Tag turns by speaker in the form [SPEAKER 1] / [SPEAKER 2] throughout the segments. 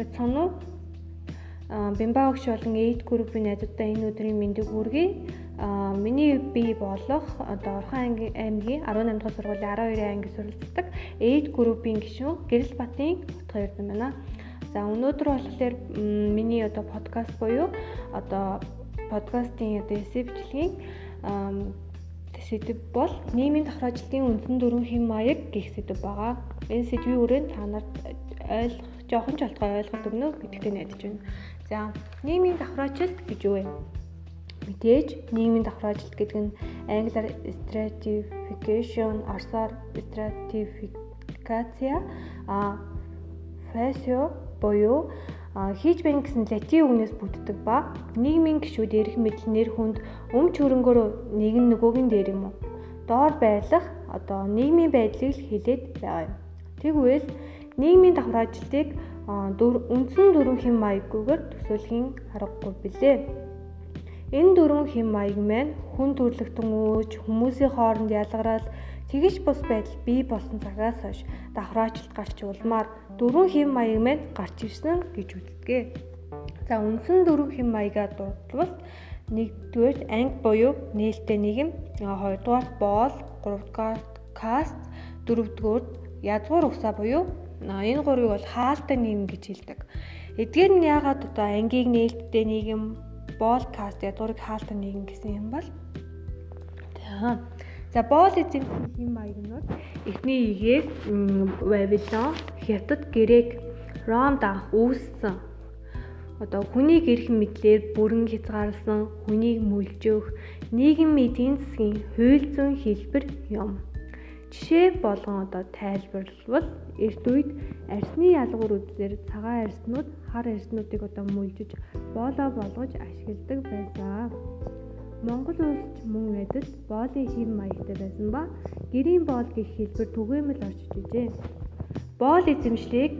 [SPEAKER 1] байцгаана уу? Бимба огш болон 8 группийн найзуудаа энэ өдрийн мэндийг хүргэе. Миний бие болох одоо Орхон аймгийн 18 дахь сургуулийн 12 анги суралцдаг 8 группийн гишүүн Гэрэл Батын утга эрдэм байна. За өнөөдөр болохоор миний одоо подкаст буюу одоо подкастын одоо эсэ бичлэгийн сэдв бол нийгмийн тохироожлын үндсэн дөрвөн хэм маяг гэх сэдв байгаа. Энэ сэдвийн үрээнд та нарт ойлгох жоохон ч олдгой ойлголт өгнө гэдэгтэй найдаж байна. За, нийгмийн давхраачлалт гэж юу вэ? Мэдээж нийгмийн давхраачлалт гэдэг нь англиар stratification, орсоор stratificatia, а fascio буюу хийж байна гэсэн латин үгнээс бүтдэг ба нийгмийн гишүүд эрх мэдэл нэр хүнд өмч хөрөнгөөр нэг нь нөгөөгийн дээр юм уу? Доор байрлах одоо нийгмийн байдлыг хилээд байгаа юм. Тэгвэл нийгмийн давхраачлалыг үндсэн дөрвөн хэм маяггүйгээр төсөөлхийн аргагүй билээ. Энэ дөрвөн хэм маяг маань хүн төрлөختөн өөж хүмүүсийн хооронд ялгараал тэгэж бус байдал бий болсон цагаас хойш давхраачлалт гарч улмаар дөрвөн хэм маяг маань гарч ирсэн гэж үздэг. За үндсэн дөрвөн хэм маягаа дурдвал нэгдүгээр анги буюу нээлттэй нийгэм, хоёрдугаар боол, гуравдугаар каст, дөрөвдүгээр язгуур усаа буюу энэ гурвыг бол хаалтай нийгэм гэж хэлдэг. Эдгээр нь яагаад одоо ангийг нээлттэй нийгэм, боолкаст ядуурыг хаалтай нийгэм гэсэн юм бол за боол эзэмших хэм маягнууд эхний игээр Вавилон, Хятад, Грек, Ромд үүссэн. Одоо хүнийг эрх мэдлэр бүрэн хязгаарласан, хүнийг мүлжөөх, нийгэм эдийн засгийн хууль зүйн хэлбэр юм. Жишээ болгон одоо тайлбарлавал эрт үед арсны ялгуур үзлэр цагаан арснууд хар арснуудыг одоо мүлжиж боолоо болгож ашигладаг байсан. Монгол улсч мөн надад боолын хэм маягтай байсан ба гэрийн боол гэх хэлбэр түгээмэл орчиж ижээ. Боол эзэмшлийг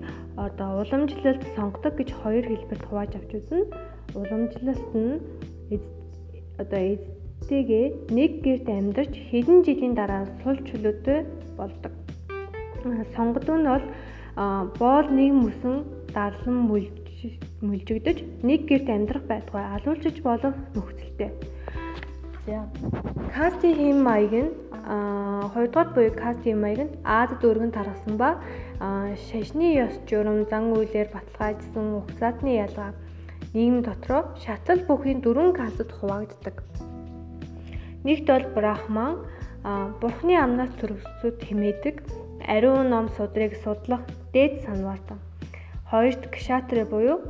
[SPEAKER 1] одоо уламжлалт сонгодог гэж хоёр хэлбэрт хувааж авч үзэн. Уламжлалт нь одоо эцтэйгээ нэг гэрт амьдарч хэдэн жилийн дараа сул чөлөөтэй болдог. Сонгодог нь бол боол нэг мөсөн дарлан мүлжигдэж нэг гэрт амьдрах байтугай алуулчиж болох нөхцөлтэй. За. Кастийн хэм маяг нь хоёрдугаар буюу кастийн маяг нь Азад өргөн тархсан ба шашны ёс журам зан үйлээр баталгаажсан угсаатны ялгаа нийгэм дотроо шатлал бүхийн дөрвөн кастад хуваагддаг. Нэгт бол брахман бурхны амнаас төрөвсөд химээдэг ариун ном судрыг судлах дээд санваартан. Хоёрт кшатре буюу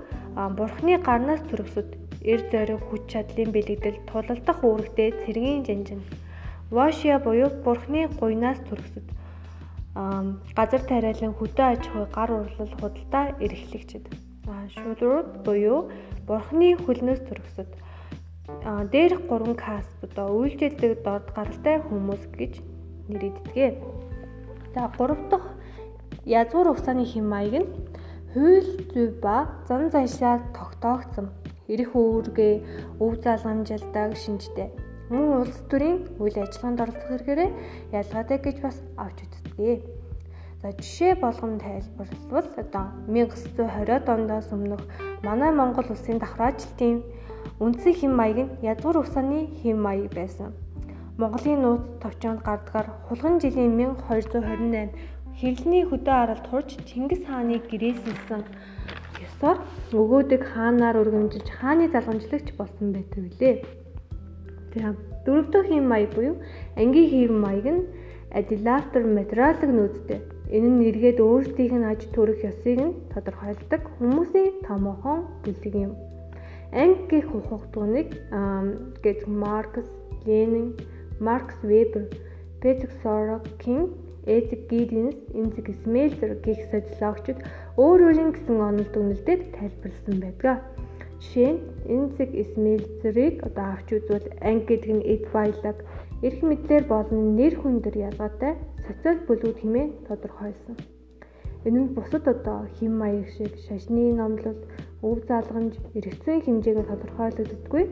[SPEAKER 1] бурхны гарнаас төрөвсөд эр зориг хүч чадлын бэлэгдэл тулалдах үүрэгтэй цэргийн жанжин. Вошия буюу бурхны гуйнаас төрөвсөд газар тариалан хөдөө аж ахуй гар урлал худалдаа эрхлэгчд. Шудрууд буюу бурхны хөлнөөс төрөвсөд дээрх 3 каст одоо үйлчлдэг дорд гаралтай хүмүүс гэж нэрийддэг. За 3 дахь язгуур угсааны хэм маяг нь хууль зүй ба зан заншаар тогтоогдсон эрх үүргээ өв залгамжилдаг шинжтэй. Мөн улс төрийн үйл ажиллагаанд оролцох хэрэгээрээ ялгаатай гэж бас авч үздэг. За жишээ болгон тайлбарлавал одоо 1920-од оноос өмнөх манай Монгол улсын давхраачлалтын үндсэн хэм маяг нь ядгуур усааны хэм маяг байсан. Монголын нууц товчоонд гардгаар хулган жилийн 1228 хэрлний хөдөө аралд хурж Чингис хааны гэрээсэлсэн ёсоор өгөөдөг хаанаар өргөмжилж хааны залгамжлагч болсон байдаг билээ. Тэгэхээр дөрөвдөө хэм маяг буюу ангийн хэм маяг нь адилатор материалог нүүдтэй. Энэ нь эргээд өөрсдийнх нь аж төрөх ёсыг нь тодорхойлдог хүмүүсийн томоохон бүлэг юм. Анги гэх ухагтуныг гэж Маркс, Ленин, Маркс Вебер, Петр Сорокин, Эзек Гиденс, Энзэг Смелзер гэх социологчид өөр өөрийн гэсэн онолд үнэлдэд тайлбарласан байдаг. Жишээ нь Энзэг Смелзерийг одоо авч үзвэл анги гэдэг нь эд баялаг, эрх мэдлэр болон нэр хүндэр ялгаатай социал бүлгүүд хэмээн тодорхойлсон. Энэ нь бусад одоо хэм маяг шиг шашны номлол, өв заалгамж, эргэцэн хэмжээгээр тодорхойлогддоггүй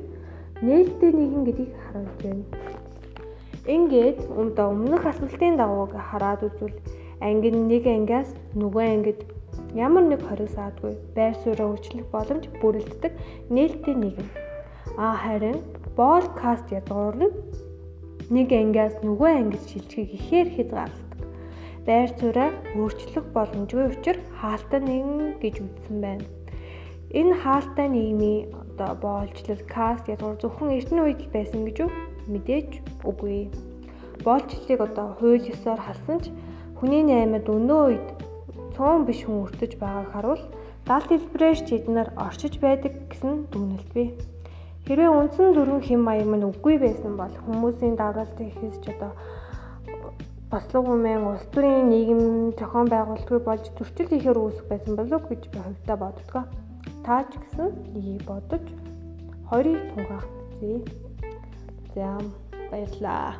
[SPEAKER 1] нээлттэй нийгэм гэдгийг харуулж байна. Ингээд одоо өмнөх асуултын дагууг хараад үзвэл анги нэг ангиас нөгөө ангид ямар нэг хориг саадгүй байр сууриа өөрчлөх боломж бүрэлддэг нээлттэй нийгэм. А харин подкаст ядгуур нь нэг ангиас нөгөө ангид шилжихийг ихээр хязгаарладаг. Байр сууриа өөрчлөх боломжгүй учраас хаалттай нэгэн гэж үзсэн байна. Энэ хаалттай нийгмийн одоо боолчлол каст ядгуур зөвхөн эртний үед л байсан гэж үү? Мэдээж үгүй. Боолчлолыг одоо хууль ёсоор халсан ч хүний наймад өнөө үед цөөн биш хүн өртөж байгааг харуул далд хэлбэрээр ч эднэр орчиж байдаг гэсэн дүгнэлт бий. Хэрвээ үндсэн дөрвөн хэм маяг мань үгүй байсан бол хүмүүсийн дагалт ихэж одоо бослог умын улс төрийн нийгэм зохион байгуулалтгүй болж зөрчил хийхээр үүсэх байсан болов гэж би хувьдаа боддгоо. Та ч гэсэн нэг бодож хоёрыг тунгаах үзье. За баярлаа.